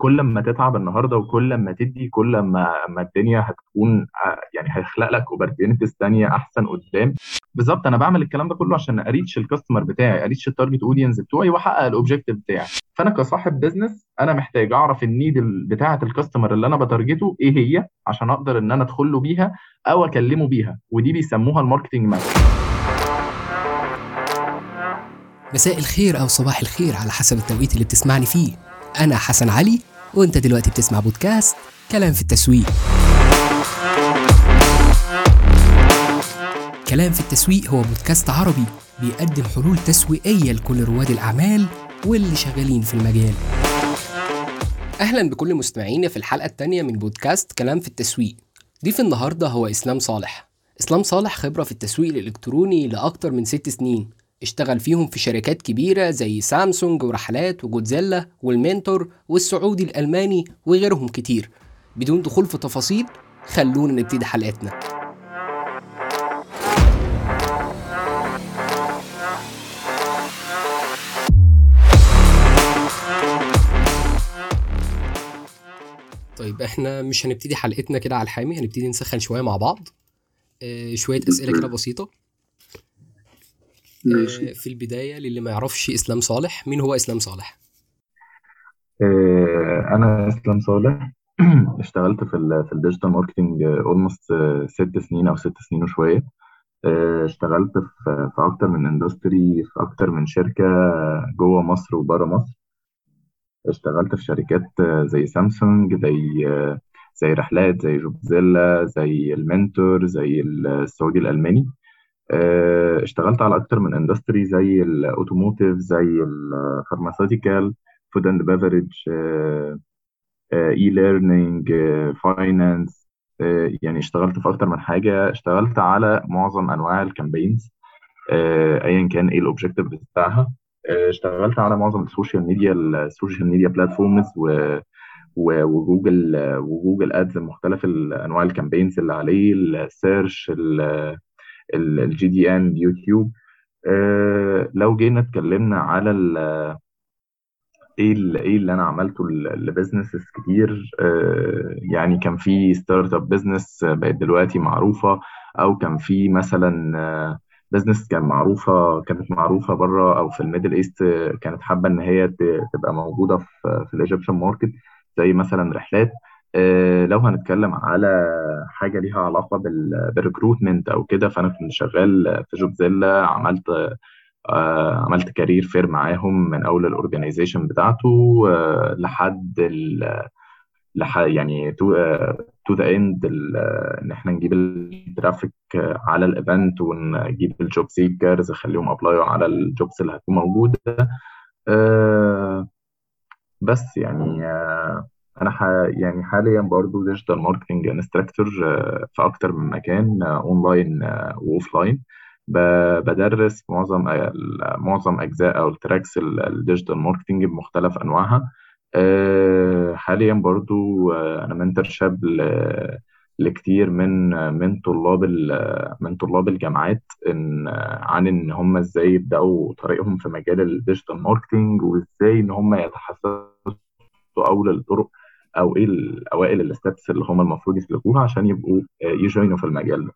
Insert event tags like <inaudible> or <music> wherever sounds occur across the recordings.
كل ما تتعب النهارده وكل ما تدي كل ما ما الدنيا هتكون يعني هيخلق لك opportunities ثانية أحسن قدام. بالظبط أنا بعمل الكلام ده كله عشان أ reach ال customer بتاعي أ reach ال target audience بتوعي وأحقق ال objective بتاعي. فأنا كصاحب business أنا محتاج أعرف ال need بتاعة ال customer اللي أنا ب target ه إيه هي عشان أقدر إن أنا ادخل له بيها أو أكلمه بيها. ودي بيسموها ال marketing map مساء الخير أو صباح الخير على حسب التوقيت اللي بتسمعني فيه. أنا حسن علي وانت دلوقتي بتسمع بودكاست كلام في التسويق. كلام في التسويق هو بودكاست عربي بيقدم حلول تسويقية لكل رواد الأعمال واللي شغالين في المجال. أهلا بكل مستمعينا في الحلقة الثانية من بودكاست كلام في التسويق. ضيف النهاردة هو إسلام صالح. إسلام صالح خبرة في التسويق الإلكتروني لأكتر من ست سنين. اشتغل فيهم في شركات كبيرة زي سامسونج ورحلات وجودزيلا والمنتور والسعودي الألماني وغيرهم كتير. بدون دخول في تفاصيل خلونا نبتدي حلقتنا. طيب إحنا مش هنبتدي حلقتنا كده على الحامي هنبتدي نسخن شوية مع بعض. آه شوية أسئلة كده بسيطة. ماشي. آه، في البداية للي ما يعرفش إسلام صالح مين هو إسلام صالح؟ آه، أنا إسلام صالح <clears throat> اشتغلت في ال في ال digital marketing almost ست سنين أو ست سنين وشوية آه، اشتغلت في في أكتر من industry في أكتر من شركة جوه مصر وبره مصر اشتغلت في شركات زي سامسونج زي زي رحلات زي جوبزيلا زي المنتور زي السعودي الألماني اشتغلت على أكتر من industry زي ال automotive زي ال pharmaceutical food and beverage e-learning finance يعني اشتغلت في أكتر من حاجة. اشتغلت على معظم أنواع ال campaigns ايا كان إيه ال objective بتاعها. آه، اشتغلت على معظم ال social media ال social media platforms و- وجوجل و Google Ads مختلف أنواع ال campaigns اللي عليه ال search ال GDN YouTube آه، لو جينا اتكلمنا على ال- إيه ال- إيه اللي أنا عملته ل businesses كتير. آه، يعني كان في startup business بقت دلوقتي معروفة أو كان في مثلا business كان معروفة كانت معروفة بره أو في ال Middle East كانت حابة إن هي تبقى موجودة في في ال Egyptian market زي مثلا رحلات. آه، لو هنتكلم على حاجة ليها علاقة بال- بال recruitment أو كده فأنا كنت شغال في جوبزيلا عملت آه، عملت career fair معاهم من أول ال organization بتاعته آه، لحد ال يعني to to the end إن إحنا نجيب ال traffic على ال event ونجيب ال job seekers نخليهم ي apply وا على ال jobs اللي هتكون موجودة. بس يعني أنا ح يعني حاليا برضو digital marketing instructor في أكتر من مكان online و offline بدرس معظم ال- معظم أجزاء أو ال tracks ال digital marketing بمختلف أنواعها. آه، حاليا برضو آه، أنا mentor شاب ل- لكتير من من طلاب من طلاب الجامعات إن عن إن هم إزاي يبدأوا طريقهم في مجال ال digital marketing وإزاي إن هم يتحسسوا أول الطرق أو إيه الاوائل ال steps اللي هم المفروض يسلكوها عشان يبقوا آه، ي join وا في المجال ده.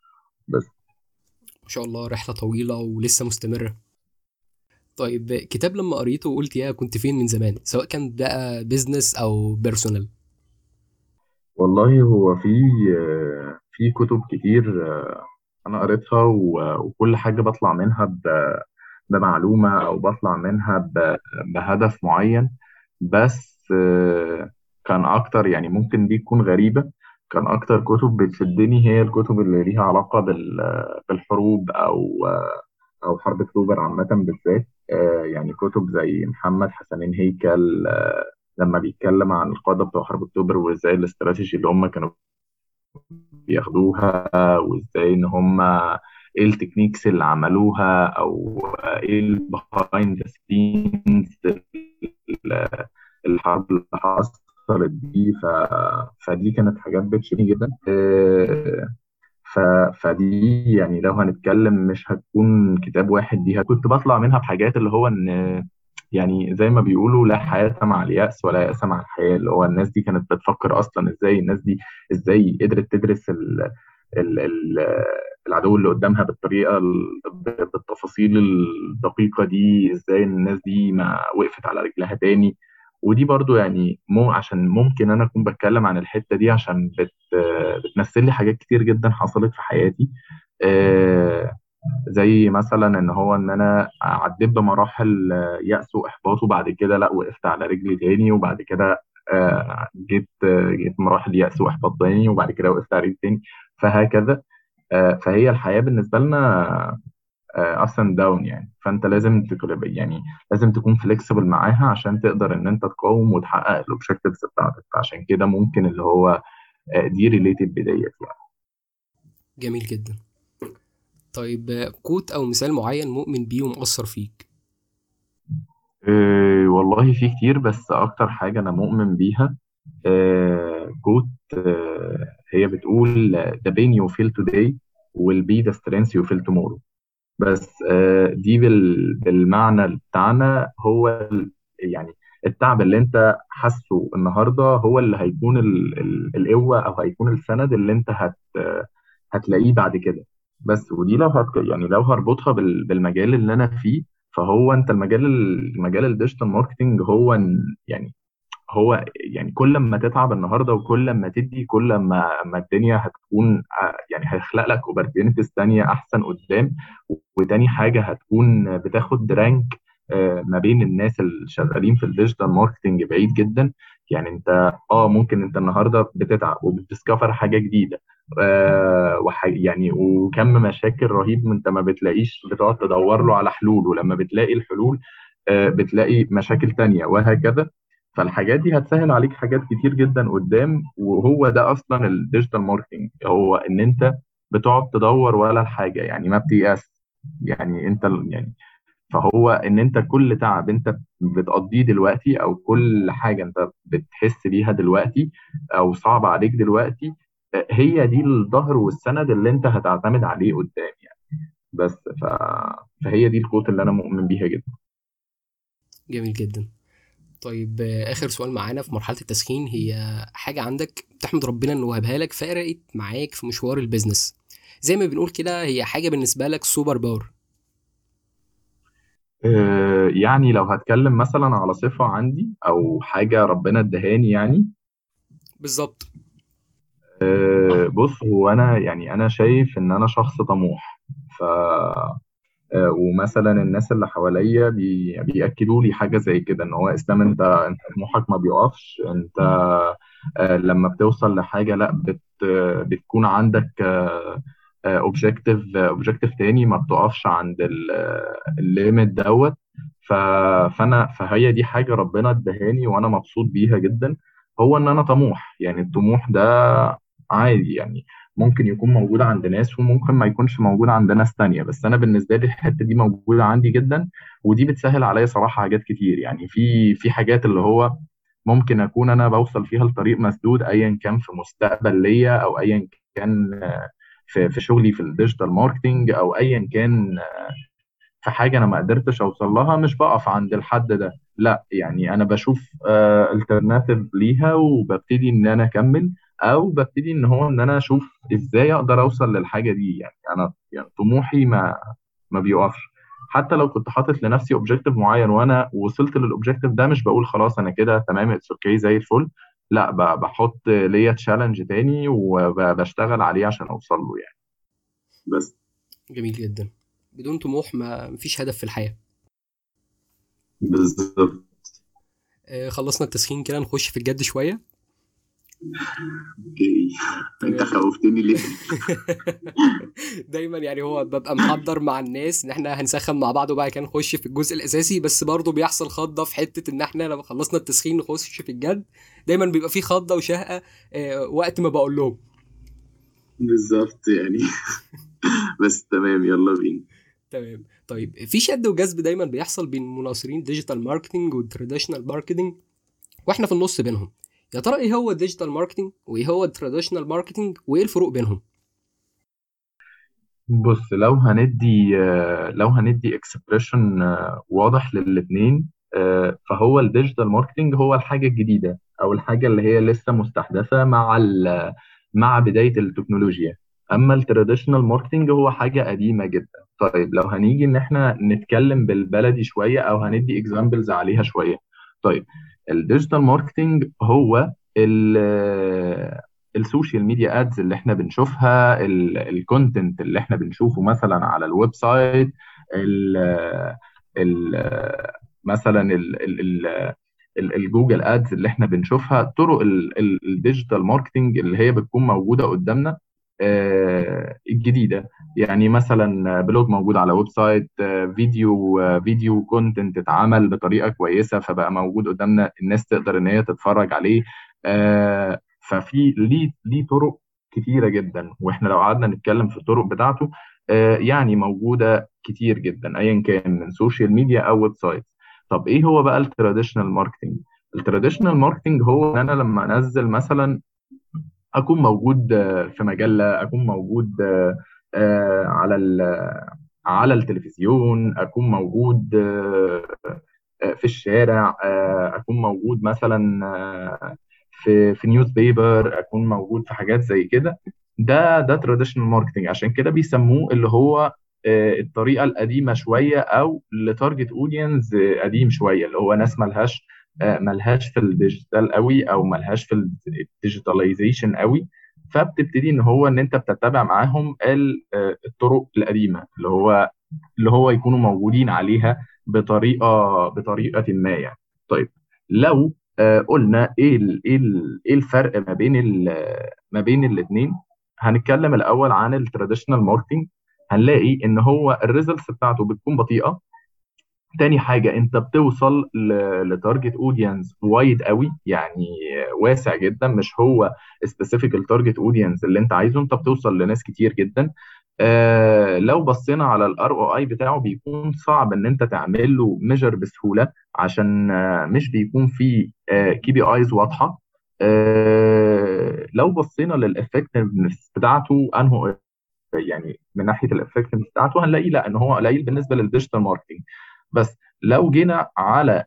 بس. ما شاء الله رحلة طويلة ولسه مستمرة. طيب كتاب لما قريته وقلت يا كنت فين من زمان؟ سواء كان بقى business أو personal والله هو في آه، في كتب كتير آه، أنا قريتها وكل حاجة بطلع منها بمعلومة أو بطلع منها بهدف معين. بس كان أكتر يعني ممكن دي تكون غريبة كان أكتر كتب بتشدني هي الكتب اللي ليها علاقة بال- بالحروب أو أو حرب أكتوبر عامة بالذات. آه، يعني كتب زي محمد حسنين هيكل آه، لما بيتكلم عن القادة بتوع حرب أكتوبر وإزاي الاستراتيجي اللي هم كانوا بياخدوها وإزاي إن هم إيه ال techniques اللي عملوها أو إيه ال behind the scenes الحرب اللي حصلت. دي ف... فدي كانت حاجات بتشدني جدا. آه، ف... فدي يعني لو هنتكلم مش هتكون كتاب واحد دي كنت بطلع منها بحاجات اللي هو إن يعني زي ما بيقولوا لا حياة مع اليأس ولا يأس مع الحياة اللي هو الناس دي كانت بتفكر أصلا إزاي الناس دي إزاي قدرت تدرس ال ال ال العدو اللي قدامها بالطريقة ال- بالتفاصيل الدقيقة دي إزاي الناس دي ما وقفت على رجلها تاني. ودي برضو يعني مو عشان ممكن أنا أكون بتكلم عن الحتة دي عشان بت بتمثل لي حاجات كتير جدا حصلت في حياتي. آه، زي مثلا إن هو إن أنا عديت بمراحل يأس وإحباط وبعد كده لأ وقفت على رجلي تاني وبعد كده آه، جيت جيت مراحل يأس وإحباط تاني وبعد كده وقفت على رجلي تاني فهكذا. آه، فهي الحياة بالنسبة لنا up and down يعني. فأنت لازم يعني لازم تكون flexible معاها عشان تقدر إن أنت تقاوم وتحقق ال objectives بتاعتك. فعشان كده ممكن اللي هو آه، دي related ب data يعني. جميل جدا. طيب quote أو مثال معين مؤمن بيه ومؤثر فيك؟ أه والله في كتير بس أكتر حاجة أنا مؤمن بيها أه quote أه هي بتقول the pain you feel today will be the strength you feel tomorrow. بس أه دي بال بالمعنى بتاعنا هو يعني التعب اللي انت حاسه النهارده هو اللي هيكون ال ال القوة أو هيكون السند اللي انت هت هتلاقيه بعد كده. بس ودي لو هت يعني لو هربطها بال بالمجال اللي أنا فيه فهو أنت المجال المجال ال digital marketing هو يعني هو يعني كل ما تتعب النهارده وكل ما تدي كل ما ما الدنيا هتكون آه، يعني هيخلق لك opportunities تانية أحسن قدام وتاني حاجة هتكون بتاخد rank آه، ما بين الناس اللي شغالين في ال digital marketing بعيد جدا. يعني أنت آه ممكن أنت النهارده بتتعب وبت discover حاجة جديدة آه يعني وكم مشاكل رهيب أنت ما بتلاقيش بتقعد تدور له على حلول ولما بتلاقي الحلول آه بتلاقي مشاكل تانية وهكذا. فالحاجات دي هتسهل عليك حاجات كتير جدا قدام وهو ده أصلا ال digital marketing هو إن أنت بتقعد تدور ولا الحاجة يعني ما بتيأس يعني أنت يعني فهو إن أنت كل تعب أنت بتقضيه دلوقتي أو كل حاجة أنت بتحس بيها دلوقتي أو صعب عليك دلوقتي هي دي الظهر والسند اللي أنت هتعتمد عليه قدام يعني. بس ف... فهي دي القوة اللي أنا مؤمن بيها جدا. جميل جدا. طيب آه، آخر سؤال معانا في مرحلة التسخين هي حاجة عندك بتحمد ربنا إنه وهبها لك فرقت معاك في مشوار البيزنس زي ما بنقول كده هي حاجة بالنسبة لك super power آه، يعني لو هتكلم مثلا على صفة عندي أو حاجة ربنا ادهاني يعني؟ بالظبط. آه، بص هو أنا يعني أنا شايف إن أنا شخص طموح ف ومثلا الناس اللي حواليا بي... بيأكدوا لي حاجة زي كده إن هو إسلام أنت أنت طموحك ما بيقفش أنت آه، لما بتوصل لحاجة لأ بت... آه، بتكون عندك objective objective تاني ما بتقفش عند ال limit دوت. ف... فأنا فهي دي حاجة ربنا ادهاني وأنا مبسوط بيها جدا هو إن أنا طموح يعني الطموح ده عادي يعني. ممكن يكون موجود عند ناس وممكن ما يكونش موجود عند ناس تانية بس أنا بالنسبة لي الحتة دي موجودة عندي جدا ودي بتسهل عليا صراحة حاجات كتير. يعني في في حاجات اللي هو ممكن أكون أنا بوصل فيها لطريق مسدود أيا كان في مستقبل ليا أو أيا كان آه، في في شغلي في ال digital marketing أو أيا كان في حاجة أنا ما قدرتش أوصل لها مش بقف عند الحد ده. لا يعني أنا بشوف alternative ليها وببتدي إن أنا أكمل. أو ببتدي إن هو إن أنا أشوف إزاي أقدر أوصل للحاجة دي. يعني أنا يعني طموحي ما ما بيقفش. حتى لو كنت حاطط لنفسي objective معين وأنا وصلت لل objective ده مش بقول خلاص أنا كده تمام it's okay زي الفل. لا بحط ليا تشالنج تاني وبشتغل عليه عشان اوصل له يعني. بس. جميل جدا. بدون طموح ما مفيش هدف في الحياة. بالظبط. آه، خلصنا التسخين كده نخش في الجد شوية. أنت خوفتني ليه؟ <laughs> دايما يعني هو ببقى محضر مع الناس إن إحنا هنسخن مع بعض وبعد كده نخش في الجزء الأساسي بس برضه بيحصل خضة في حتة إن إحنا لما خلصنا التسخين نخش في الجد. دايما بيبقى في خضة وشهقة آه، وقت ما بقول لهم. بالظبط يعني. <laughs> بس تمام يلا بينا. تمام. طيب في شد وجذب دايما بيحصل بين مناصرين digital marketing وال traditional marketing وإحنا في النص بينهم. يا ترى إيه هو ال digital marketing وإيه هو ال traditional marketing وإيه الفروق بينهم؟ بص لو هندي آه، لو هندي expression واضح للاثنين آه، فهو ال digital marketing هو الحاجة الجديدة أو الحاجة اللي هي لسه مستحدثة مع مع بداية التكنولوجيا. أما ال traditional marketing هو حاجة قديمة جدا. طيب لو هنيجي إن إحنا نتكلم بالبلدي شوية أو هندي examples عليها شوية. طيب ال digital marketing هو ال- ال social media ads اللي إحنا بنشوفها ال content اللي إحنا بنشوفه مثلا على ال website ال ال مثلا ال ال ال ال- ال Google ads اللي إحنا بنشوفها طرق ال- ال- ال digital marketing اللي هي بتكون موجودة قدامنا الجديدة. يعني مثلا blog موجود على website آه، فيديو آه، video content اتعمل بطريقة كويسة فبقى موجود قدامنا الناس تقدر إن هي تتفرج عليه. آه، ففي ليه ليه طرق كتيرة جدا وإحنا لو قعدنا نتكلم في الطرق بتاعته آه، يعني موجودة كتير جدا ايا كان من social media أو website. طب إيه هو بقى ال traditional marketing ال traditional marketing هو إن أنا لما أنزل مثلا أكون موجود آه، في مجلة أكون موجود آه، آه، على على التلفزيون أكون موجود في الشارع أكون موجود مثلا في في newspaper أكون موجود في حاجات زي كده. ده ده traditional marketing عشان كده بيسموه اللي هو الطريقة القديمة شوية أو ل target audience قديم شوية اللي هو ناس ملهاش ملهاش في ال digital قوي أو ملهاش في ال digitalization قوي فبتبتدي إن هو إن أنت بتتبع معاهم آه، الطرق القديمة اللي هو اللي هو يكونوا موجودين عليها بطريقة بطريقة ما يعني. طيب لو آه، قلنا إيه إيه إيه الفرق ما بين ما بين الاثنين هنتكلم الأول عن ال traditional marketing هنلاقي إن هو ال results بتاعته بتكون بطيئة تاني حاجة أنت بتوصل ل target audience wide قوي يعني واسع جدا مش هو specific ال target audience اللي أنت عايزه أنت بتوصل لناس كتير جدا. آه لو بصينا على ال ROI بتاعه بيكون صعب إن أنت تعمل له measure بسهولة عشان آه مش بيكون فيه KPIs واضحة. آه لو بصينا لل effectiveness بتاعته انه يعني من ناحية ال effectiveness بتاعته هنلاقي لأ إن هو قليل بالنسبة لل digital marketing بس لو جينا على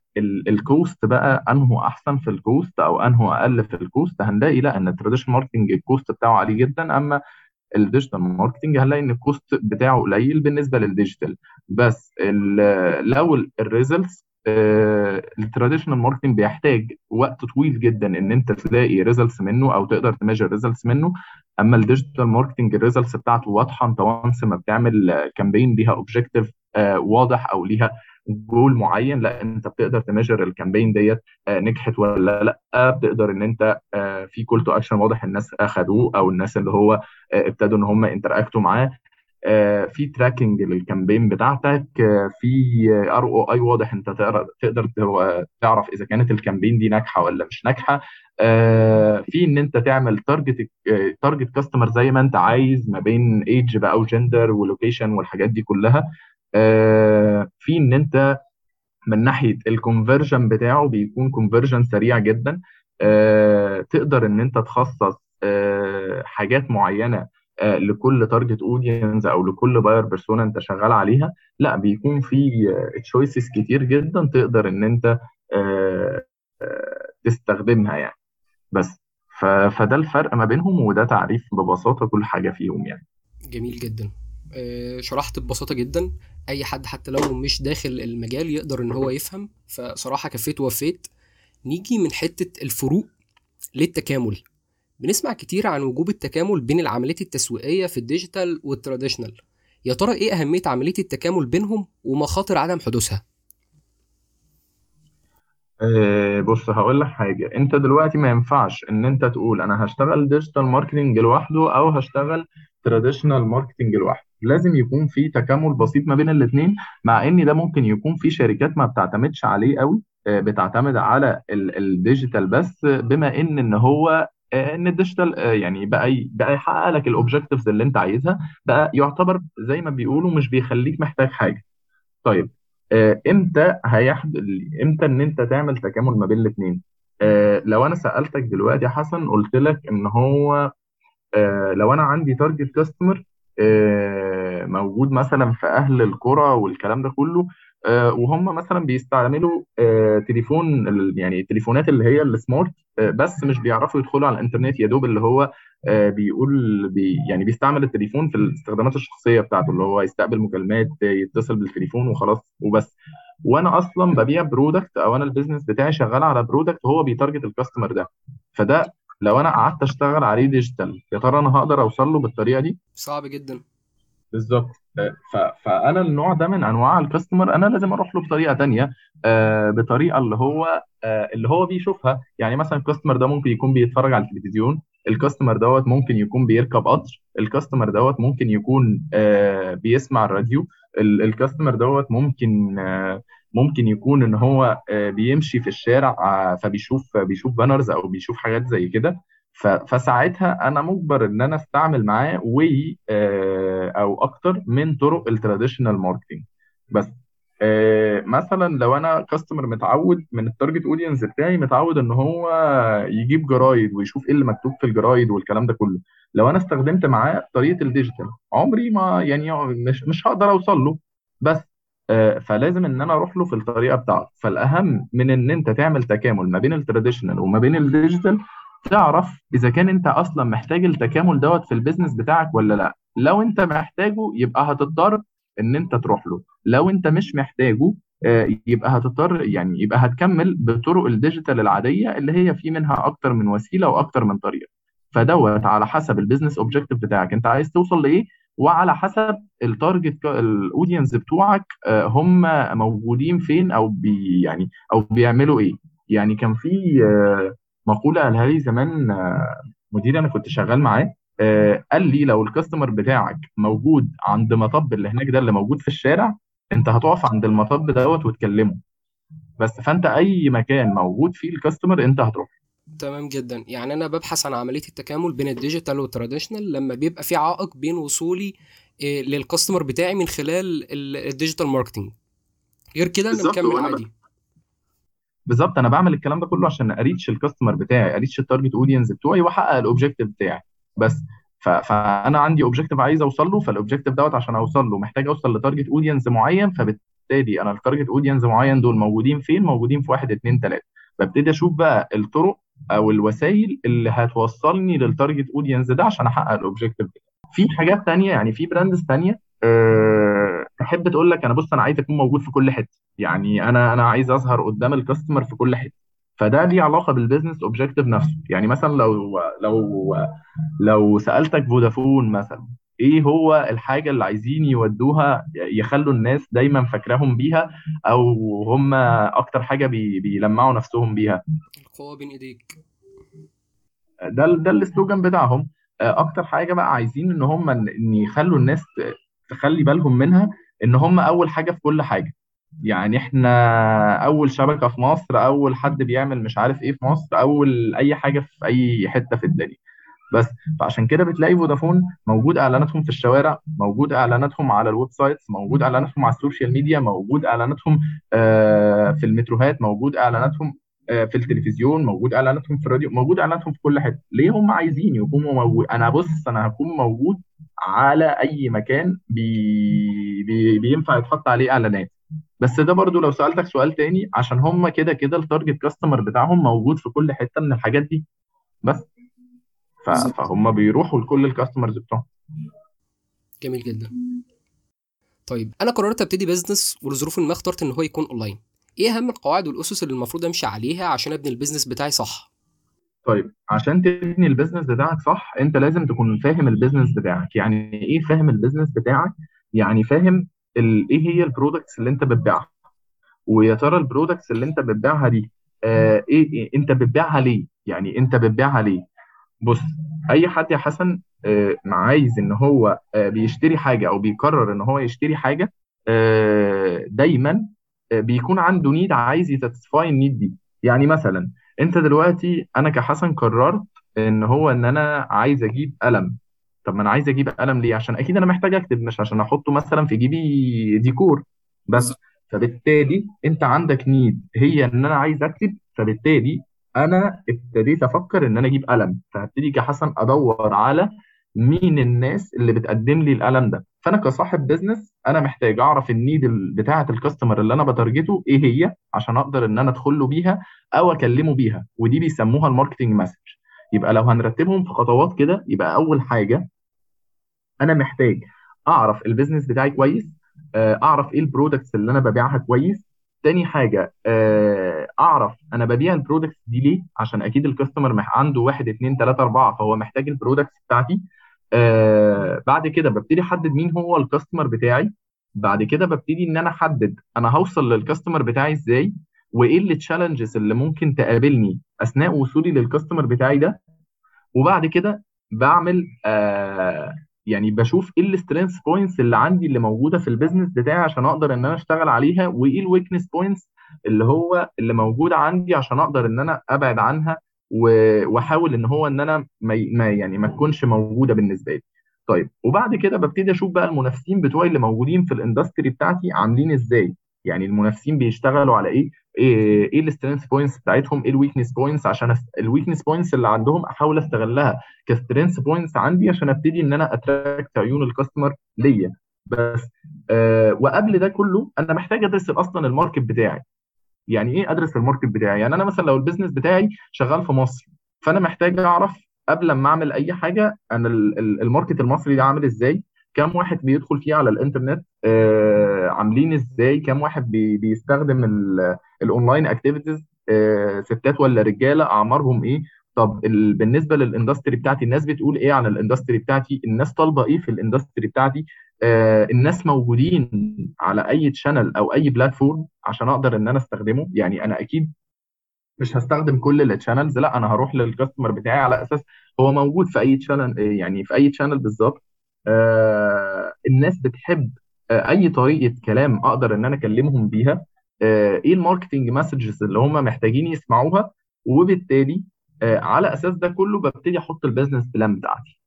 ال cost بقى انه أحسن في ال cost أو انه أقل في ال cost هنلاقي لأ إن ال traditional marketing ال cost بتاعه عالي جدا أما ال digital marketing هنلاقي إن ال cost بتاعه قليل بالنسبة لل digital بس لو ال results ال traditional marketing بيحتاج وقت طويل جدا إن أنت تلاقي results منه أو تقدر ت measure results منه. أما ال digital marketing ال results بتاعته واضحة أنت once ما بتعمل campaign ليها objective واضح أو ليها جول معين لا انت بتقدر ت measure ال campaign ديت آه، نجحت ولا لا. بتقدر ان انت آه، في call to action واضح الناس اخدوه أو الناس اللي هو آه، ابتدوا ان هم interactوا معاه. في tracking لل campaign بتاعتك في ROI واضح انت تقدر تعرف إذا كانت ال campaign دي ناجحة ولا مش ناجحة. في إن أنت تعمل target target customer زي ما أنت عايز ما بين ايدج بقى و gender و location والحاجات دي كلها. في إن أنت من ناحية ال conversion بتاعه بيكون conversion سريع جدا. آه، تقدر إن أنت تخصص آه، حاجات معينة آه، لكل target audience أو لكل buyer persona أنت شغال عليها. لا بيكون في choices كتير جدا تقدر إن أنت آه، آه، تستخدمها يعني. بس فده الفرق ما بينهم وده تعريف ببساطة كل حاجة فيهم يعني. جميل جدا. آه، شرحت ببساطة جدا. أي حد حتى لو مش داخل المجال يقدر إن هو يفهم. فصراحة كفيت ووفيت. نيجي من حتة الفروق للتكامل. بنسمع كتير عن وجوب التكامل بين العمليات التسويقية في ال digital وال traditional. يا ترى إيه أهمية عملية التكامل بينهم ومخاطر عدم حدوثها؟ آه، بص هقول لك حاجة. أنت دلوقتي ما ينفعش إن أنت تقول أنا هشتغل digital marketing لوحده أو هشتغل traditional marketing لوحده. لازم يكون في تكامل بسيط ما بين الاثنين مع إن ده ممكن يكون في شركات ما بتعتمدش عليه قوي آه، بتعتمد على ال- ال digital بس بما إن إن هو آه، إن ال digital آه، يعني بقى بقى يحقق لك ال objectives اللي أنت عايزها بقى يعتبر زي ما بيقولوا مش بيخليك محتاج حاجة. طيب إمتى هيحدث إمتى إن أنت تعمل تكامل ما بين الاثنين لو أنا سألتك دلوقتي يا حسن قلت لك إن هو لو أنا عندي target customer موجود مثلا في أهل القرى والكلام ده كله آه، وهم مثلا بيستعملوا آه، تليفون يعني التليفونات اللي هي ال smart آه، بس مش بيعرفوا يدخلوا على الإنترنت يا دوب اللي هو آه، بيقول بي يعني بيستعمل التليفون في الاستخدامات الشخصية بتاعته اللي هو يستقبل مكالمات آه، يتصل بالتليفون وخلاص وبس. وأنا أصلا ببيع product أو أنا ال business بتاعي شغال على product هو بي target ال customer ده. فده لو أنا قعدت أشتغل عليه digital يا ترى أنا هقدر أوصل له بالطريقة دي؟ صعب جدا. بالظبط. آه، فأنا النوع ده من أنواع ال customer أنا لازم أروح له بطريقة تانية آه، بطريقة اللي هو آه، اللي هو بيشوفها. يعني مثلا ال customer ده ممكن يكون بيتفرج على التلفزيون ال customer دوت ممكن يكون بيركب قطر ال customer دوت ممكن يكون بيسمع الراديو ال- ال customer دوت ممكن ممكن يكون إن هو آه، بيمشي في الشارع آه، فبيشوف بيشوف banners أو بيشوف حاجات زي كده. فساعتها أنا مجبر إن أنا أستعمل معاه way أو أكتر من طرق ال traditional marketing بس آه، مثلا لو أنا customer متعود من ال target audience بتاعي متعود إن هو يجيب جرايد ويشوف إيه اللي مكتوب في الجرايد والكلام ده كله. لو أنا استخدمت معاه طريقة ال digital عمري ما يعني مش مش هقدر أوصل له. بس آه، فلازم إن أنا أروح له في الطريقة بتاعته. فالأهم من إن أنت تعمل تكامل ما بين ال traditional وما بين ال digital تعرف إذا كان أنت أصلا محتاج التكامل دوت في ال business بتاعك ولا لأ. لو أنت محتاجه يبقى هتضطر إن أنت تروح له. لو أنت مش محتاجه آه، يبقى هتضطر يعني يبقى هتكمل بطرق ال digital العادية اللي هي في منها أكتر من وسيلة وأكتر من طريقة. فدوت على حسب ال business objective بتاعك. أنت عايز توصل لإيه؟ وعلى حسب ال target ال audience بتوعك آه، هم موجودين فين أو بي يعني أو بيعملوا إيه. يعني كان في آه، مقولة قالها لي زمان آه، مدير أنا كنت شغال معاه قال لي لو ال customer بتاعك موجود عند مطب اللي هناك ده اللي موجود في الشارع أنت هتقف عند المطب دوت وتكلمه. بس فأنت أي مكان موجود فيه ال customer أنت هتروح. تمام جدا. يعني أنا ببحث عن عملية التكامل بين ال digital وال traditional لما بيبقى في عائق بين وصولي إيه، لل customer بتاعي من خلال ال- ال digital marketing غير كده أنا مكمل. عادي. بالظبط أنا بعمل الكلام ده كله عشان أ reach ال customer بتاعي أ reach ال target audience بتوعي وأحقق ال objective بتاعي. بس ف... فأنا عندي objective عايز أوصل له فال objective دوت عشان أوصل له. محتاج أوصل ل target audience معين فبالتالي أنا ال target audience معين دول موجودين فين؟ موجودين في واحد اتنين تلاتة. ببتدي أشوف بقى الطرق أو الوسائل اللي هتوصلني لل target audience ده عشان أحقق ال objective ده. في حاجات تانية يعني في brands تانية أه تحب تقول لك أنا بص أنا عايز أكون موجود في كل حتة. يعني أنا أنا عايز أظهر قدام ال customer في كل حتة. فده ليه علاقة بال business objective نفسه. يعني مثلا لو لو لو سألتك فودافون مثلا إيه هو الحاجة اللي عايزين يودوها يخلوا الناس دايما فاكراهم بيها أو هم أكتر حاجة بي بيلمعوا نفسهم بيها؟ القوة بين إيديك. ده ده ال slogan بتاعهم. آه، أكتر حاجة بقى عايزين إن هم ان يخلوا الناس تخلي بالهم منها إن هم أول حاجة في كل حاجة. يعني إحنا أول شبكة في مصر أول حد بيعمل مش عارف إيه في مصر أول أي حاجة في أي حتة في الدنيا. بس. فعشان كده بتلاقي فودافون موجود إعلاناتهم في الشوارع موجود إعلاناتهم على ال websites موجود إعلاناتهم على ال social media موجود إعلاناتهم آه، في المتروهات موجود إعلاناتهم آه، في التلفزيون موجود إعلاناتهم في الراديو موجود إعلاناتهم في كل حتة. ليه هم عايزين يكونوا موجود؟ أنا بص أنا هكون موجود على أي مكان بي... بي... بينفع يتحط عليه إعلانات. بس ده برضو لو سألتك سؤال تاني عشان هم كده كده ال target customer بتاعهم موجود في كل حتة من الحاجات دي. بس. فهم بيروحوا لكل ال customers بتوعهم. جميل جدا. طيب أنا قررت أبتدي business ولظروف ما اخترت إن هو يكون اونلاين إيه أهم القواعد والأسس اللي المفروض أمشي عليها عشان أبني ال business بتاعي صح؟ طيب عشان تبني ال business بتاعك صح أنت لازم تكون فاهم ال business بتاعك. يعني إيه فاهم ال business بتاعك؟ يعني فاهم. إيه هي ال products اللي أنت بتبيعها. ويا ترى ال products اللي أنت بتبيعها دي آه إيه, إيه أنت بتبيعها ليه؟ يعني أنت بتبيعها ليه؟ بص أي حد يا حسن آه، عايز إن هو آه، بيشتري حاجة أو بيقرر إن هو يشتري حاجة آه، دايما بيكون عنده need عايز ي satisfy ال need دي. يعني مثلا أنت دلوقتي أنا كحسن قررت إن هو إن أنا عايز أجيب قلم. طب ما أنا عايز أجيب قلم ليه؟ عشان أكيد أنا محتاج أكتب مش عشان أحطه مثلا في جيبي ديكور. بس فبالتالي أنت عندك need هي إن أنا عايز أكتب فبالتالي أنا ابتديت أفكر إن أنا أجيب قلم فهبتدي كحسن أدور على مين الناس اللي بتقدم لي القلم ده. فأنا كصاحب business أنا محتاج أعرف ال need ال- بتاعة ال customer اللي أنا ب target ه إيه هي عشان أقدر إن أنا ادخل له بيها أو أكلمه بيها ودي بيسموها ال marketing message يبقى لو هنرتبهم في خطوات كده يبقى أول حاجة أنا محتاج أعرف ال business بتاعي كويس آه، أعرف إيه ال products اللي أنا ببيعها كويس تاني حاجة آه، أعرف أنا ببيع ال products دي ليه؟ عشان أكيد ال customer عنده واحد اتنين تلاتة أربعة فهو محتاج ال products بتاعتي. آه، بعد كده ببتدي أحدد مين هو ال customer بتاعي. بعد كده ببتدي إن أنا أحدد أنا هوصل لل customer بتاعي إزاي وإيه ال challenges اللي ممكن تقابلني أثناء وصولي لل customer بتاعي ده. وبعد كده بعمل آه يعني بشوف إيه ال strength points اللي عندي اللي موجودة في ال business بتاعي عشان أقدر إن أنا أشتغل عليها وإيه ال weakness points اللي هو اللي موجوده عندي عشان أقدر إن أنا أبعد عنها وأحاول إن هو إن أنا ما يعني ما تكونش موجودة بالنسبة لي. طيب وبعد كده ببتدي أشوف بقى المنافسين بتوعي اللي موجودين في ال industry بتاعتي عاملين إزاي يعني المنافسين بيشتغلوا على إيه إيه إيه ال strength points بتاعتهم إيه ال weakness points عشان ال weakness points اللي عندهم أحاول أستغلها ك strength points عندي عشان أبتدي إن أنا attract عيون ال customer ليا. بس آه وقبل ده كله أنا محتاج أدرس أصلا ال market بتاعي. يعني إيه أدرس ال market بتاعي؟ يعني أنا مثلا لو ال business بتاعي شغال في مصر فأنا محتاج أعرف قبل ما أعمل أي حاجة أنا ال- ال- ال market المصري ده عامل إزاي؟ كم واحد بيدخل فيه على الإنترنت آه عاملين إزاي؟ كم واحد بي بيستخدم ال- ال online activities آه ستات ولا رجالة؟ أعمارهم إيه؟ طب ال... بالنسبة لل industry بتاعتي الناس بتقول إيه عن ال industry بتاعتي؟ الناس طالبة إيه في ال industry بتاعتي؟ آه الناس موجودين على أي channel أو أي platform عشان أقدر إن أنا أستخدمه؟ يعني أنا أكيد مش هستخدم كل ال channels لا أنا هروح لل customer بتاعي على أساس هو موجود في أي channel يعني في أي channel بالظبط. الناس بتحب آه أي طريقة كلام أقدر إن أنا أكلمهم بيها آه إيه ال marketing messages اللي هم محتاجين يسمعوها؟ وبالتالي آه على أساس ده كله ببتدي أحط ال business plan بتاعتي.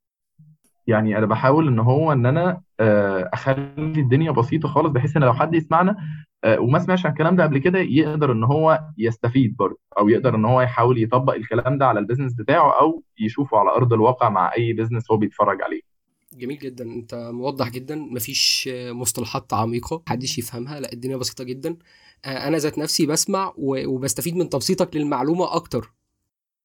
يعني أنا بحاول إن هو إن أنا آه، أخلي الدنيا بسيطة خالص بحيث إن لو حد يسمعنا آه، وما سمعش عن الكلام ده قبل كده يقدر إن هو يستفيد برضه أو يقدر إن هو يحاول يطبق الكلام ده على ال business بتاعه أو يشوفه على أرض الواقع مع أي business هو بيتفرج عليه. جميل جدا. أنت موضح جدا. مفيش مصطلحات عميقة محدش يفهمها. لا الدنيا بسيطة جدا. آه، أنا ذات نفسي بسمع وبستفيد من تبسيطك للمعلومة أكتر.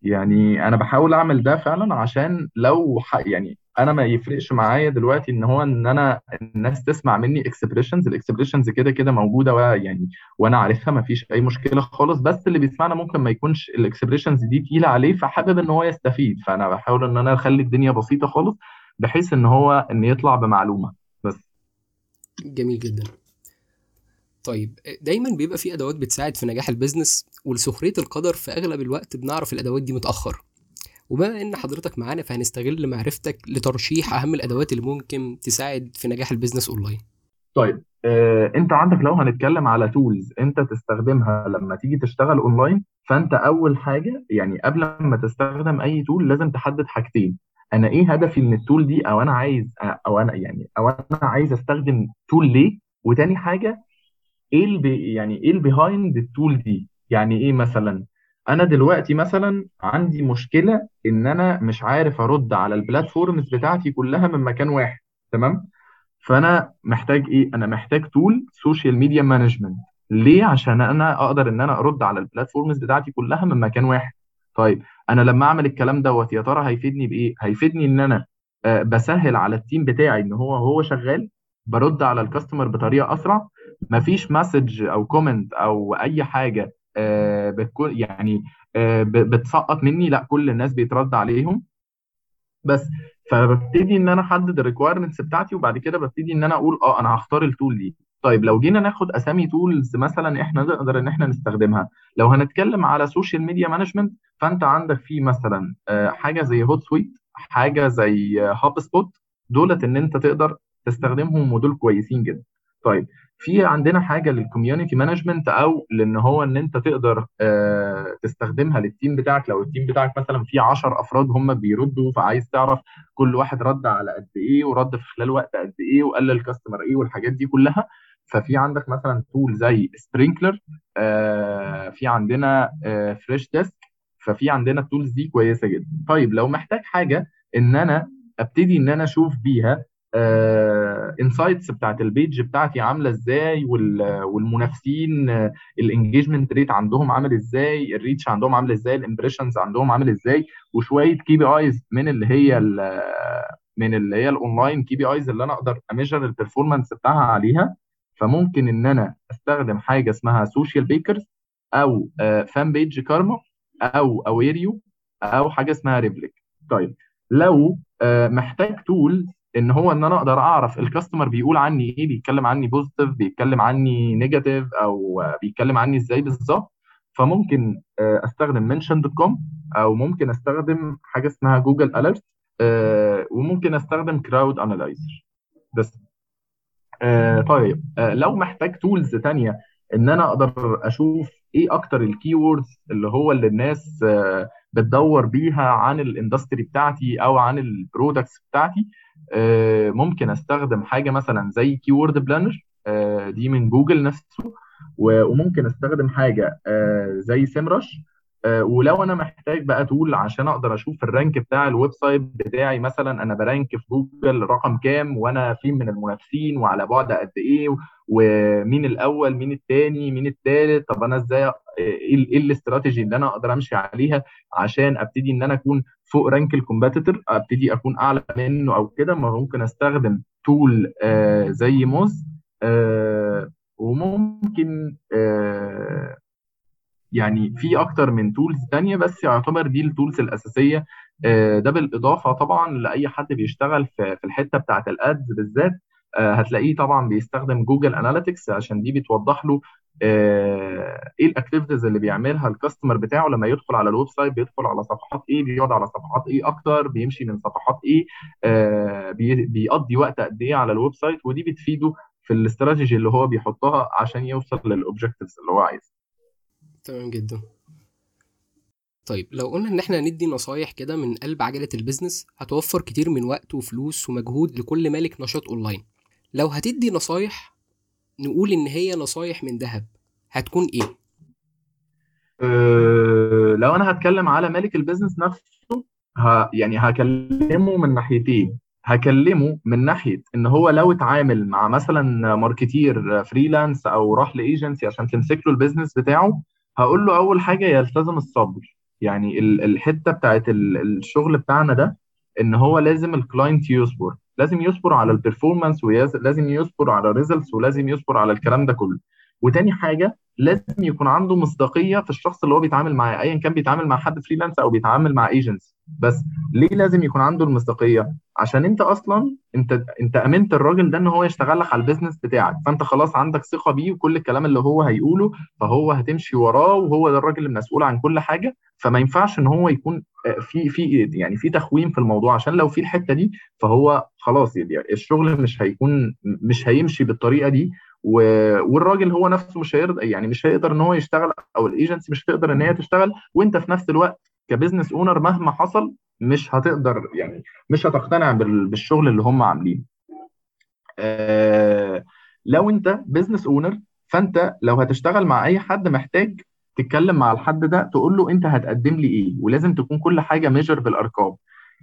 يعني أنا بحاول أعمل ده فعلا عشان لو. يعني أنا ما يفرقش معايا دلوقتي إن هو إن أنا الناس تسمع مني expressions ال expressions كده كده موجودة ويعني وأنا عارفها ما فيش أي مشكلة خالص. بس اللي بيسمعنا ممكن ما يكونش ال expressions دي تقيلة عليه فحابب إن هو يستفيد. فأنا بحاول إن أنا أخلي الدنيا بسيطة خالص. بحيث إن هو إن يطلع بمعلومة بس. جميل جدا. طيب دايما بيبقى في أدوات بتساعد في نجاح ال business ولسخرية القدر في أغلب الوقت بنعرف الأدوات دي متأخر وبما إن حضرتك معانا فهنستغل معرفتك لترشيح أهم الأدوات اللي ممكن تساعد في نجاح ال business online. طيب آه، أنت عندك لو هنتكلم على tools أنت تستخدمها لما تيجي تشتغل أونلاين فأنت أول حاجة يعني قبل ما تستخدم أي tool لازم تحدد حاجتين. أنا إيه هدفي من ال tool دي؟ أو أنا عايز أو أنا يعني أو أنا عايز أستخدم tool ليه؟ وتاني حاجة إيه ال be يعني إيه ال behind ال tool دي؟ يعني إيه مثلا؟ أنا دلوقتي مثلا عندي مشكلة إن أنا مش عارف أرد على ال platforms بتاعتي كلها من مكان واحد تمام؟ فأنا محتاج إيه؟ أنا محتاج tool social media management ليه؟ عشان أنا أقدر إن أنا أرد على ال platforms بتاعتي كلها من مكان واحد. طيب أنا لما أعمل الكلام دوت يا ترى هيفيدني بإيه؟ هيفيدني إن أنا آه، بسهل على ال team بتاعي إن هو هو شغال برد على ال customer بطريقة أسرع. مفيش message أو comment أو أي حاجة آه، بتكون يعني آه، بتسقط مني. لأ كل الناس بيترد عليهم. بس فببتدي إن أنا أحدد ال requirements بتاعتي وبعد كده ببتدي إن أنا أقول آه أنا هختار ال tool دي. طيب لو جينا ناخد أسامي tools مثلا إحنا نقدر إن إحنا نستخدمها. لو هنتكلم على social media management فأنت عندك في مثلا آه، حاجة زي Hootsuite حاجة زي HubSpot دولت إن أنت تقدر تستخدمهم ودول كويسين جدا. طيب في عندنا حاجة لل community management أو لإن هو إن أنت تقدر آه، تستخدمها لل team بتاعك. لو ال team بتاعك مثلا فيه 10 أفراد هم بيردوا فعايز تعرف كل واحد رد على قد إيه ورد في خلال وقت قد إيه وقال لل customer إيه والحاجات دي كلها. ففي عندك مثلا tool زي Sprinklr آه في عندنا آه Freshdesk ففي عندنا ال tools دي كويسة جدا. طيب لو محتاج حاجة إن أنا أبتدي إن أنا أشوف بيها insights بتاعت ال page بتاعتي عاملة إزاي والمنافسين ال engagement rate عندهم عامل إزاي ال reach عندهم عامل إزاي ال impressions عندهم عامل إزاي وشوية KPIs من اللي هي من اللي هي ال online KPIs اللي أنا أقدر أ measure ال performance بتاعها عليها. فممكن إن أنا أستخدم حاجة اسمها Socialbakers أو Fanpage Karma أو اويريو أو حاجة اسمها ريبليك طيب لو محتاج tool إن هو إن أنا أقدر أعرف ال customer بيقول عني إيه بيتكلم عني positive بيتكلم عني negative أو بيتكلم عني إزاي بالظبط فممكن أستخدم Mention.com أو ممكن أستخدم حاجة اسمها Google Alert وممكن أستخدم Crowd Analyzer بس. طيب. لو محتاج tools تانية إن أنا أقدر أشوف إيه أكتر ال keywords اللي هو اللي الناس بتدور بيها عن ال industry بتاعتي أو عن ال products بتاعتي ممكن أستخدم حاجة مثلا زي Keyword Planner دي من جوجل نفسه وممكن أستخدم حاجة زي Semrush ولو أنا محتاج بقى tool عشان أقدر أشوف ال rank بتاع ال website بتاعي مثلا أنا ب rank في جوجل رقم كام وأنا فين من المنافسين وعلى بعد قد إيه ومين الأول مين الثاني مين الثالث طب أنا إزاي إيه الاستراتيجي اللي أنا أقدر أمشي عليها عشان أبتدي إن أنا أكون فوق rank ال competitor أبتدي أكون أعلى منه أو كده. ممكن أستخدم tool آه زي Moz آه وممكن آه يعني في أكتر من tools تانية بس يعتبر دي ال tools الأساسية. ده بالإضافة طبعا لأي حد بيشتغل في الحتة بتاعة ال ads بالذات. هتلاقيه طبعا بيستخدم Google Analytics عشان دي بتوضح له إيه ال activities اللي بيعملها ال customer بتاعه لما يدخل على ال website بيدخل على صفحات إيه بيقعد على صفحات إيه أكتر بيمشي من صفحات إيه بيقضي وقت قد إيه على ال website ودي بتفيده في الاستراتيجي اللي هو بيحطها عشان يوصل لل objectives اللي هو عايزها. تمام جدا. طيب لو قلنا إن إحنا ندي نصايح كده من قلب عجلة ال business هتوفر كتير من وقت وفلوس ومجهود لكل مالك نشاط اونلاين لو هتدي نصايح نقول إن هي نصايح من ذهب هتكون إيه؟ أه لو أنا هتكلم على مالك ال business نفسه ه يعني هكلمه من ناحيتين. هكلمه من ناحية إن هو لو اتعامل مع مثلا marketer freelance أو راح لايجنسي عشان تمسك له ال business بتاعه هقول له أول حاجة يلتزم الصبر. يعني الحتة بتاعت الشغل بتاعنا ده إن هو لازم ال client يصبر. لازم يصبر على ال performance ولازم يصبر على ال results ولازم يصبر على الكلام ده كله. وتاني حاجة لازم يكون عنده مصداقية في الشخص اللي هو بيتعامل معاه ايا كان بيتعامل مع حد freelance أو بيتعامل مع ايجنسي بس ليه لازم يكون عنده المصداقية؟ عشان أنت أصلا أنت أنت أمنت الراجل ده إن هو يشتغل لك على البيزنس بتاعك. فأنت خلاص عندك ثقة بيه وكل الكلام اللي هو هيقوله فهو هتمشي وراه وهو ده الراجل المسؤول عن كل حاجة. فما ينفعش إن هو يكون في في يعني في تخوين في الموضوع. عشان لو في الحتة دي فهو خلاص يعني الشغل مش هيكون مش هيمشي بالطريقة دي. والراجل هو نفسه مش هيقدر يعني مش هيقدر إن هو يشتغل أو الايجنسي مش هتقدر إن هي تشتغل وأنت في نفس الوقت ك business owner مهما حصل مش هتقدر يعني مش هتقتنع بالشغل اللي هم عاملينه. آه لو أنت business owner فأنت لو هتشتغل مع أي حد محتاج تتكلم مع الحد ده تقول له أنت هتقدم لي إيه؟ ولازم تكون كل حاجة measured بالأرقام.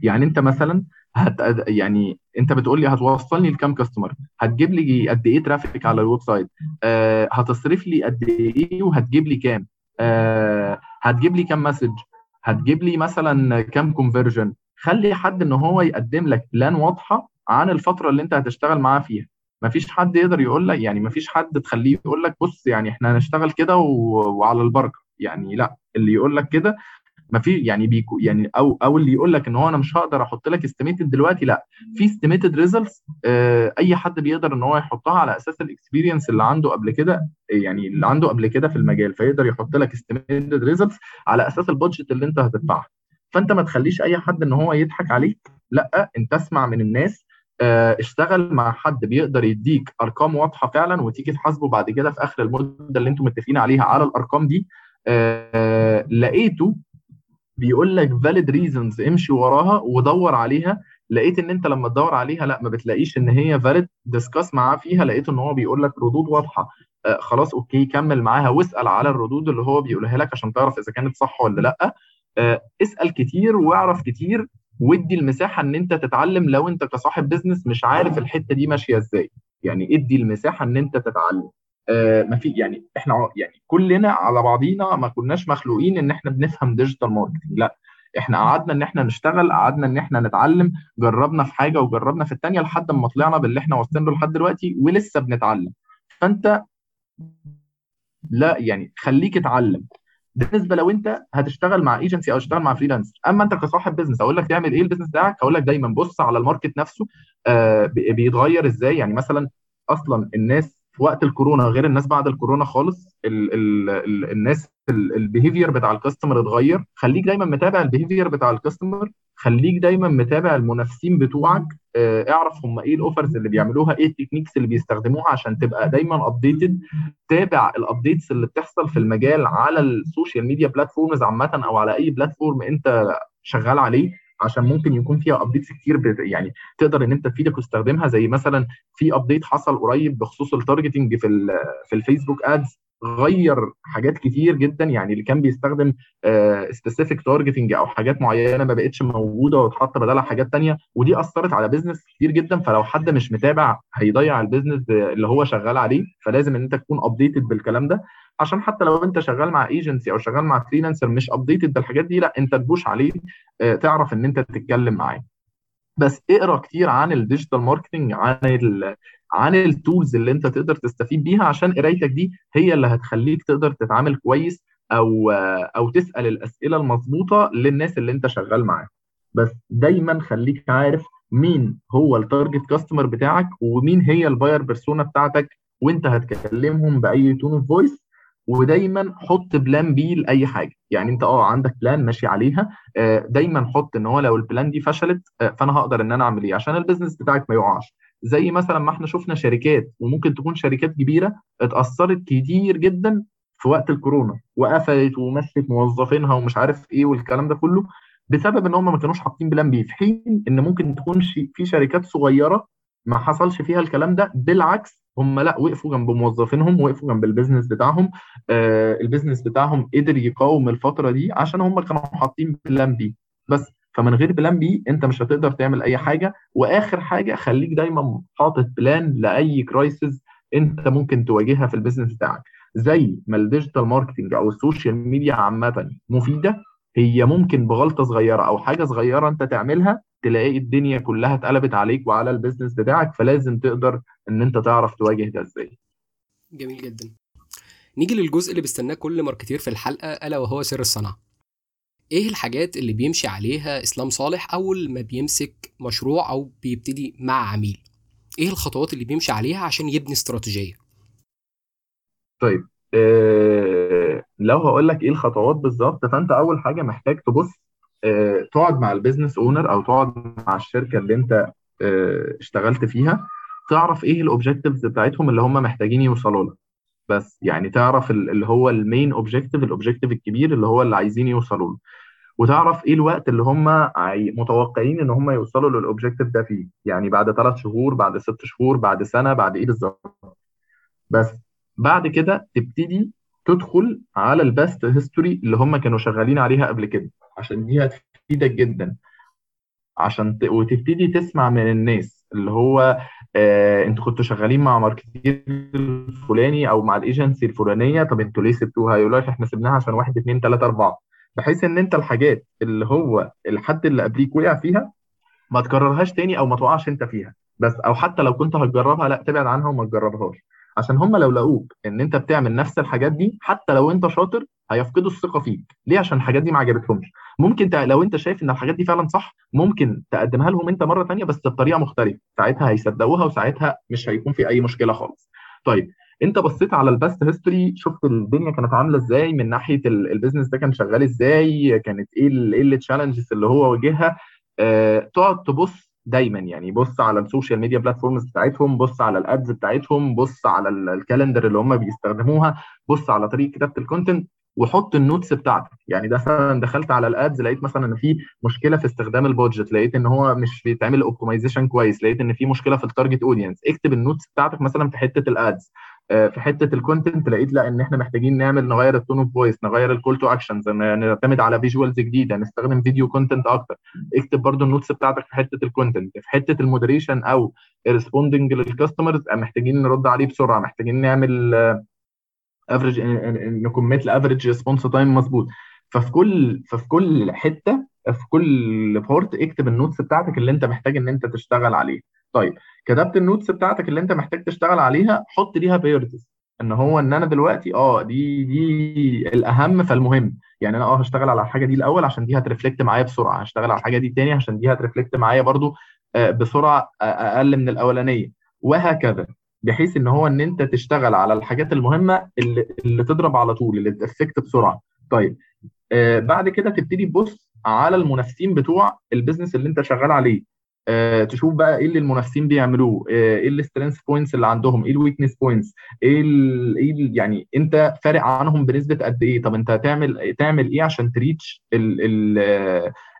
يعني انت مثلا هت يعني انت بتقول لي هتوصلني لكام customer هتجيب لي قد إيه traffic على ال website آه هتصرف لي قد إيه وهتجيب لي كام؟ آه هتجيب لي كام message هتجيب لي مثلا كام conversion خلي حد ان هو يقدم لك plan واضحة عن الفترة اللي انت هتشتغل معاه فيها. مفيش حد يقدر يقول لك يعني مفيش حد تخليه يقول لك بص يعني إحنا هنشتغل كده وعلى البركة. يعني لا اللي يقول لك كده ما في يعني بيكو يعني أو أو اللي يقول لك إن هو أنا مش هقدر أحط لك estimated دلوقتي لأ. في estimated results آه أي حد بيقدر إن هو يحطها على أساس ال experience اللي عنده قبل كده يعني اللي عنده قبل كده في المجال فيقدر يحط لك estimated results على أساس ال budget اللي أنت هتدفعها فأنت ما تخليش أي حد إن هو يضحك عليك لأ أنت اسمع من الناس آه اشتغل مع حد بيقدر يديك أرقام واضحة فعلا وتيجي تحاسبه بعد كده في آخر المدة اللي أنتم متفقين عليها على الأرقام دي. آه لقيته بيقول لك valid reasons امشي وراها ودور عليها. لقيت إن أنت لما تدور عليها لأ ما بتلاقيش إن هي valid discuss معاه فيها لقيت إن هو بيقول لك ردود واضحة. آه خلاص okay كمل معاها واسأل على الردود اللي هو بيقولها لك عشان تعرف إذا كانت صح ولا لأ. آه اسأل كتير واعرف كتير وادي المساحة إن أنت تتعلم لو أنت كصاحب business مش عارف الحتة دي ماشية إزاي. يعني ادي المساحة إن أنت تتعلم. ما في يعني إحنا يعني كلنا على بعضينا ما كناش مخلوقين إن إحنا بنفهم digital marketing لا إحنا قعدنا إن إحنا نشتغل قعدنا إن إحنا نتعلم جربنا في حاجة وجربنا في الثانية لحد ما طلعنا باللي إحنا واصلين له لحد دلوقتي ولسه بنتعلم. فأنت لا يعني خليك اتعلم. بالنسبة لو أنت هتشتغل مع ايجنسي أو تشتغل مع freelance أما أنت كصاحب business أقول لك تعمل إيه ال business بتاعك؟ هقول لك دايما بص على ال market نفسه آه بيتغير إزاي؟ يعني مثلا أصلا الناس في وقت الكورونا غير الناس بعد الكورونا خالص ال ال ال الناس ال behavior بتاع ال customer اتغير. خليك دايما متابع ال behavior بتاع ال customer خليك دايما متابع المنافسين بتوعك. آه اعرف هم إيه ال offers اللي بيعملوها إيه ال techniques اللي بيستخدموها عشان تبقى دايما updated تابع ال updates اللي بتحصل في المجال على ال social media platforms عامه أو على أي platform أنت شغال عليه. عشان ممكن يكون فيها updates كتير يعني تقدر إن أنت تفيدك وتستخدمها زي مثلا في update حصل قريب بخصوص ال targeting في في ال Facebook ads غير حاجات كتير جدا يعني اللي كان بيستخدم specific uh, targeting أو حاجات معينة ما بقتش موجودة واتحط بدلها حاجات تانية ودي أثرت على business كتير جدا. فلو حد مش متابع هيضيع ال business اللي هو شغال عليه. فلازم إن أنت تكون updated بالكلام ده. عشان حتى لو أنت شغال مع ايجنسي أو شغال مع freelancer مش updated بالحاجات دي لأ أنت ت push عليه uh, تعرف إن أنت تتكلم معاه. بس اقرأ كتير عن ال digital marketing عن عن ال tools اللي انت تقدر تستفيد بيها عشان قرايتك دي هي اللي هتخليك تقدر تتعامل كويس أو أو تسأل الأسئلة المظبوطه للناس اللي انت شغال معاهم. بس دايما خليك عارف مين هو ال target customer بتاعك ومين هي ال buyer persona بتاعتك وانت هتكلمهم بأي tone of voice ودايما حط plan B لأي حاجة. يعني انت آه عندك plan ماشي عليها دايما حط إن هو لو ال plan دي فشلت فأنا هقدر إن أنا أعمل إيه؟ عشان ال business بتاعك ما يقعش. زي مثلا ما إحنا شفنا شركات وممكن تكون شركات كبيرة اتأثرت كتير جدا في وقت الكورونا وقفلت ومشت موظفينها ومش عارف إيه والكلام ده كله بسبب إن هم ما كانوش حاطين plan B في حين إن ممكن تكون في شركات صغيرة ما حصلش فيها الكلام ده بالعكس هم لأ وقفوا جنب موظفينهم وقفوا جنب ال business بتاعهم آه ال business بتاعهم قدر يقاوم الفترة دي عشان هم كانوا حاطين plan B. بس فمن غير plan B انت مش هتقدر تعمل اي حاجة. واخر حاجة خليك دايما حاطط plan لأي crisis انت ممكن تواجهها في ال business بتاعك. زي ما ال digital marketing أو ال social media عامة مفيدة هي ممكن بغلطة صغيرة أو حاجة صغيرة انت تعملها تلاقي الدنيا كلها اتقلبت عليك وعلى ال business بتاعك فلازم تقدر إن انت تعرف تواجه ده إزاي. جميل جدا. نيجي للجزء اللي بيستناه كل marketer في الحلقة ألا وهو سر الصنعه إيه الحاجات اللي بيمشي عليها إسلام صالح أول ما بيمسك مشروع أو بيبتدي مع عميل؟ إيه الخطوات اللي بيمشي عليها عشان يبني استراتيجية؟ طيب إيه لو هقول لك إيه الخطوات بالظبط فأنت أول حاجة محتاج تبص إيه تقعد مع ال business owner أو تقعد مع الشركة اللي أنت إيه اشتغلت فيها تعرف إيه ال objectives بتاعتهم اللي هم محتاجين يوصلوا لها بس يعني تعرف اللي هو ال main objective ال objective الكبير اللي هو اللي عايزين يوصلوا له. وتعرف إيه الوقت اللي هم متوقعين إن هم يوصلوا لل objective ده فيه. يعني بعد ثلاث شهور بعد ست شهور بعد سنة بعد إيه بالظبط. بس بعد كده تبتدي تدخل على ال past history اللي هم كانوا شغالين عليها قبل كده عشان دي هتفيدك جدا. عشان ت... وتبتدي تسمع من الناس اللي هو آه أنتوا كنتوا شغالين مع marketer الفلاني أو مع الايجنسي الفلانية طب أنتوا ليه سبتوها؟ يقول لك إحنا سيبناها عشان واحد اثنين ثلاثة أربعة. بحيث إن أنت الحاجات اللي هو الحد اللي قبليك وقع فيها ما تكررهاش تاني أو ما تقعش أنت فيها. بس أو حتى لو كنت هتجربها لأ تبعد عنها وما تجربهاش. عشان هم لو لقوك إن أنت بتعمل نفس الحاجات دي حتى لو أنت شاطر هيفقدوا الثقة فيك. ليه؟ عشان الحاجات دي ما عجبتهمش. ممكن ت... لو أنت شايف إن الحاجات دي فعلا صح ممكن تقدمها لهم أنت مرة ثانية بس بطريقة مختلفة. ساعتها هيصدقوها وساعتها مش هيكون في أي مشكلة خالص. طيب انت بصيت على ال past history شفت الدنيا كانت عاملة إزاي من ناحية ال business ده كان شغال إزاي كانت إيه إيه ال challenges اللي هو واجهها. آه تقعد تبص دايما يعني بص على ال social media platforms بتاعتهم بص على ال ads بتاعتهم بص على ال calendar اللي هم بيستخدموها بص على طريقة كتابة ال content وحط ال notes بتاعتك. يعني ده مثلا دخلت على ال ads لقيت مثلا إن في مشكلة في استخدام ال budget لقيت إن هو مش بيتعمل optimization كويس لقيت إن في مشكلة في ال target audience اكتب ال notes بتاعتك مثلا في حتة ال ads في حتة ال content لقيت لا إن إحنا محتاجين نعمل نغير ال tone of voice نغير ال call to actions نعتمد على visuals جديدة نستخدم video content أكتر. اكتب برضو ال notes بتاعتك في حتة ال content في حتة ال moderation أو responding لل customers محتاجين نرد عليه بسرعة محتاجين نعمل average نكمت ال average response time مظبوط. ففي كل ففي كل حتة في كل part اكتب ال notes بتاعتك اللي أنت محتاج إن أنت تشتغل عليه طيب كتبت ال notes بتاعتك اللي انت محتاج تشتغل عليها حط ليها priorities إن هو إن أنا دلوقتي آه دي دي الأهم فالمهم. يعني أنا آه هشتغل على الحاجة دي الأول عشان دي ه reflect معايا بسرعة. هشتغل على الحاجة دي تاني عشان دي هت reflect معايا برضو آه، بسرعة أقل من الأولانية. وهكذا. بحيث إن هو إن أنت تشتغل على الحاجات المهمة اللي, اللي تضرب على طول اللي ت affect بسرعة. طيب آه بعد كده تبتدي تبص على المنافسين بتوع ال business اللي أنت شغال عليه. آه تشوف بقى إيه اللي المنافسين بيعملوه آه إيه ال strength points اللي عندهم إيه ال weakness points إيه إيه يعني أنت فارق عنهم بنسبة قد إيه؟ طب أنت هتعمل تعمل إيه عشان ت reach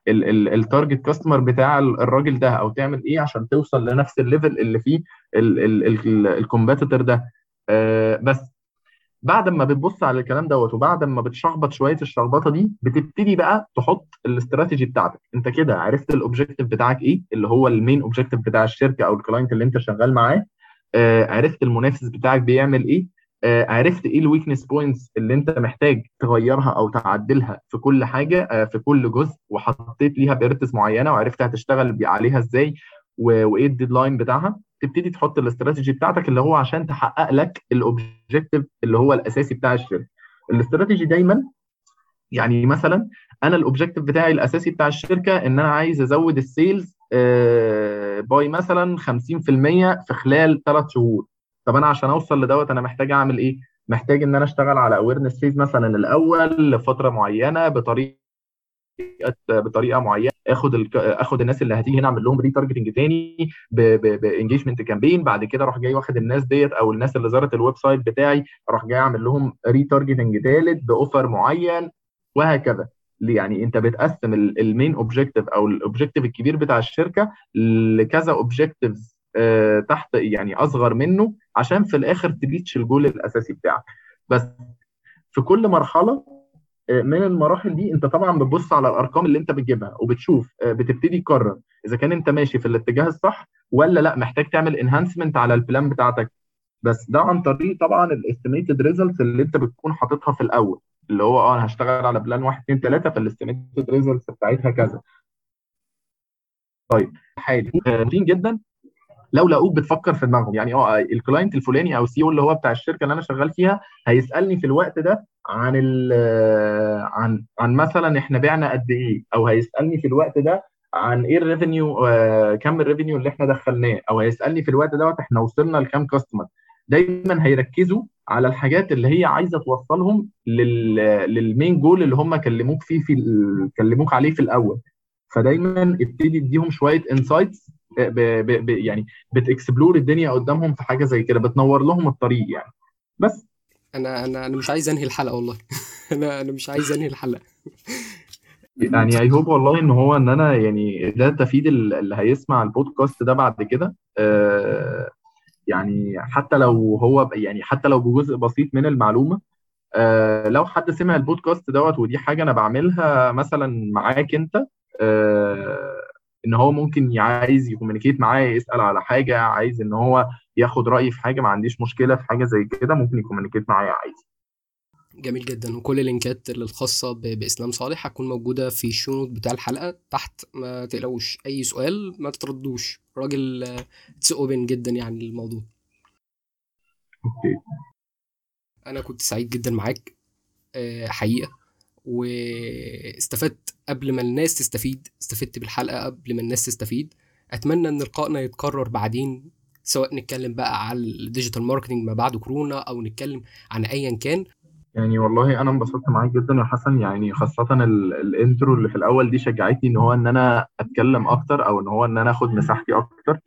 ال target customer بتاع الراجل ده؟ أو تعمل إيه عشان توصل لنفس ال level اللي فيه ال competitor ده؟ آه بس بعد ما بتبص على الكلام دوت وبعد ما بتشخبط شوية الشخبطة دي بتبتدي بقى تحط الاستراتيجي بتاعتك. انت كده عرفت ال objective بتاعك إيه اللي هو ال main objective بتاع الشركة أو ال client اللي انت شغال معاه. آه عرفت المنافس بتاعك بيعمل إيه. آه عرفت إيه ال weakness points اللي انت محتاج تغيرها أو تعدلها في كل حاجة آه في كل جزء وحطيت ليها priorities معينة وعرفت هتشتغل عليها إزاي وإيه ال deadline بتاعها. تبتدي تحط الاستراتيجي بتاعتك اللي هو عشان تحقق لك ال objective اللي هو الأساسي بتاع الشركة. الاستراتيجي دايما يعني مثلا أنا ال objective بتاعي الأساسي بتاع الشركة إن أنا عايز أزود ال sales by مثلا 50% في خلال ثلاث شهور. طب أنا عشان أوصل لدوت أنا محتاج أعمل إيه؟ محتاج إن أنا أشتغل على awareness phase مثلا الأول لفترة معينة بطريقة بطريقة معينة آخد ال... آخد الناس اللي هتيجي هنا أعمل لهم retargeting تاني ب engagement campaign بعد كده أروح جاي واخد الناس ديت أو الناس اللي زارت ال website بتاعي أروح جاي أعمل لهم retargeting ثالث ب offer معين وهكذا. يعني أنت بتقسم ال main objective أو ال objective الكبير بتاع الشركة لكذا objectives آه تحت يعني أصغر منه عشان في الآخر ت reach ال goal الأساسي بتاعك. بس في كل مرحلة من المراحل دي انت طبعا بتبص على الأرقام اللي انت بتجيبها وبتشوف بتبتدي تقرر إذا كان انت ماشي في الاتجاه الصح ولا لأ محتاج تعمل enhancement على ال plan بتاعتك. بس ده عن طريق طبعا ال estimated results اللي انت بتكون حاططها في الأول اللي هو آه أنا هشتغل على plan 1 2 3 فال estimated results بتاعتها كذا. طيب حالي روتين جدا. لو لقوك بتفكر في دماغهم يعني آه ال client الفلاني أو ال CEO اللي هو بتاع الشركة اللي أنا شغال فيها هيسألني في الوقت ده عن ال عن عن مثلا إحنا بعنا قد إيه؟ أو هيسألني في الوقت ده عن إيه ال revenue آه كم ال revenue اللي إحنا دخلناه؟ أو هيسألني في الوقت دوت إحنا وصلنا لكام customer دايما هيركزوا على الحاجات اللي هي عايزة توصلهم لل لل main goal اللي هم كلموك فيه في كلموك عليه في الأول. فدايما ابتدي اديهم شوية insights. ب... يعني بت explore الدنيا قدامهم في حاجة زي كده بتنور لهم الطريق يعني. بس أنا أنا أنا مش عايز أنهي الحلقة والله. <laughs> أنا أنا مش عايز أنهي الحلقة. يعني I hope والله إن هو إن أنا يعني ده تفيد اللي هيسمع البودكاست ده بعد كده. آه يعني حتى لو هو يعني حتى لو بجزء بسيط من المعلومة آه لو حد سمع البودكاست دوت ودي حاجة أنا بعملها مثلا معاك أنت آه إن هو ممكن عايز ي communicate معايا يسأل على حاجة عايز إن هو ياخد رأيي في حاجة ما عنديش مشكلة في حاجة زي كده ممكن ي communicate معايا عادي. جميل جدا. وكل اللينكات الخاصة بإسلام صالح هتكون موجودة في ال show بتاع الحلقة تحت. ما تقلقوش. أي سؤال ما تترددوش راجل it's open جدا يعني الموضوع okay. أنا كنت سعيد جدا معاك. حقيقة. واستفدت قبل ما الناس تستفيد استفدت بالحلقة قبل ما الناس تستفيد. أتمنى إن لقائنا يتكرر بعدين سواء نتكلم بقى على ال digital marketing ما بعد كورونا أو نتكلم عن أيا كان. يعني والله أنا انبسطت معاك جدا يا حسن. يعني خاصة ال intro اللي في الأول دي شجعتني إن هو إن أنا أتكلم أكتر أو إن هو إن أنا آخد مساحتي أكتر.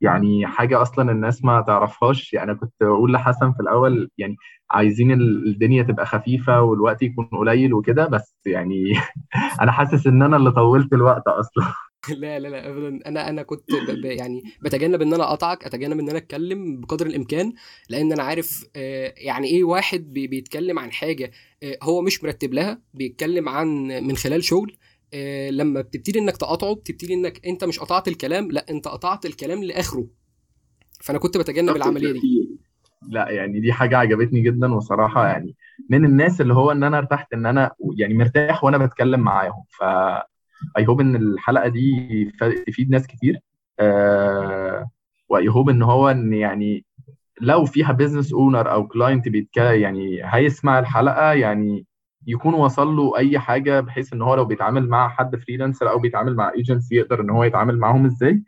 يعني حاجة أصلا الناس ما تعرفهاش. يعني كنت أقول لحسن في الأول يعني عايزين الدنيا تبقى خفيفة والوقت يكون قليل وكده بس يعني <laughs> أنا حاسس إن أنا اللي طولت الوقت أصلا. <laughs> لا لا لا ابدا. أنا أنا كنت ب... يعني بتجنب إن أنا أقطعك أتجنب إن أنا أتكلم بقدر الإمكان لأن أنا عارف آه، يعني إيه واحد بي... بيتكلم عن حاجة آه، هو مش مرتب لها بيتكلم عن من خلال شغل آه، لما بتبتدي إنك تقاطعه بتبتدي إنك أنت مش قطعت الكلام لأ أنت قطعت الكلام لآخره. فأنا كنت بتجنب العملية دي. لأ يعني دي حاجة عجبتني جدا وصراحة يعني من الناس اللي هو إن أنا ارتحت إن أنا يعني مرتاح وأنا بتكلم معاهم. ف I hope إن الحلقة دي تفيد ناس كتير. آه و I hope إن هو إن يعني لو فيها business owner أو client بيتكلم يعني هيسمع الحلقة يعني يكون وصل له أي حاجة بحيث إن هو لو بيتعامل مع حد freelancer أو بيتعامل مع ايجنسي يقدر إن هو يتعامل معاهم إزاي.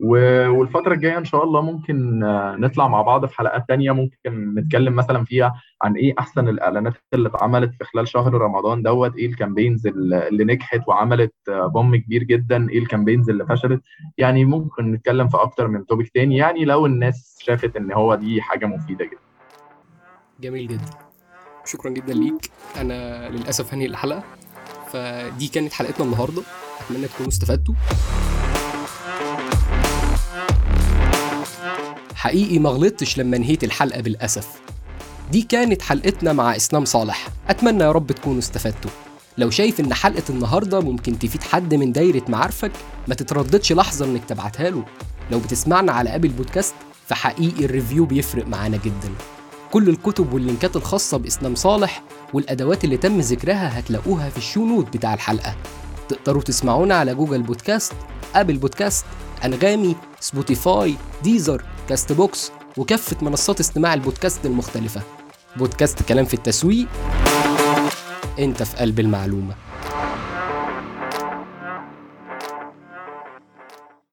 والفترة الجاية إن شاء الله ممكن آه، نطلع مع بعض في حلقات تانية. ممكن نتكلم مثلا فيها عن إيه أحسن الإعلانات اللي اتعملت في خلال شهر رمضان دوت. إيه ال campaigns اللي نجحت وعملت آه، boom كبير جدا. إيه ال campaigns اللي فشلت. يعني ممكن نتكلم في أكتر من topic تاني. يعني لو الناس شافت إن هو دي حاجة مفيدة جدا. جميل جدا. شكرا جدا ليك. أنا للأسف هنهي الحلقة. فدي كانت حلقتنا النهارده. أتمنى تكونوا استفدتوا. حقيقي ما غلطتش لما نهيت الحلقة بالأسف. دي كانت حلقتنا مع إسلام صالح. أتمنى يا رب تكونوا استفدتوا. لو شايف إن حلقة النهارده ممكن تفيد حد من دايرة معارفك ما تترددش لحظة إنك تبعتها له. لو بتسمعنا على Apple Podcast فحقيقي ال review بيفرق معانا جدا. كل الكتب واللينكات الخاصة بإسلام صالح والأدوات اللي تم ذكرها هتلاقوها في ال show note بتاع الحلقة. تقدروا تسمعونا على Google Podcast Apple Podcast أنغامي Spotify Deezer Castbox وكافة منصات استماع البودكاست المختلفة. بودكاست كلام في التسويق انت في قلب المعلومة.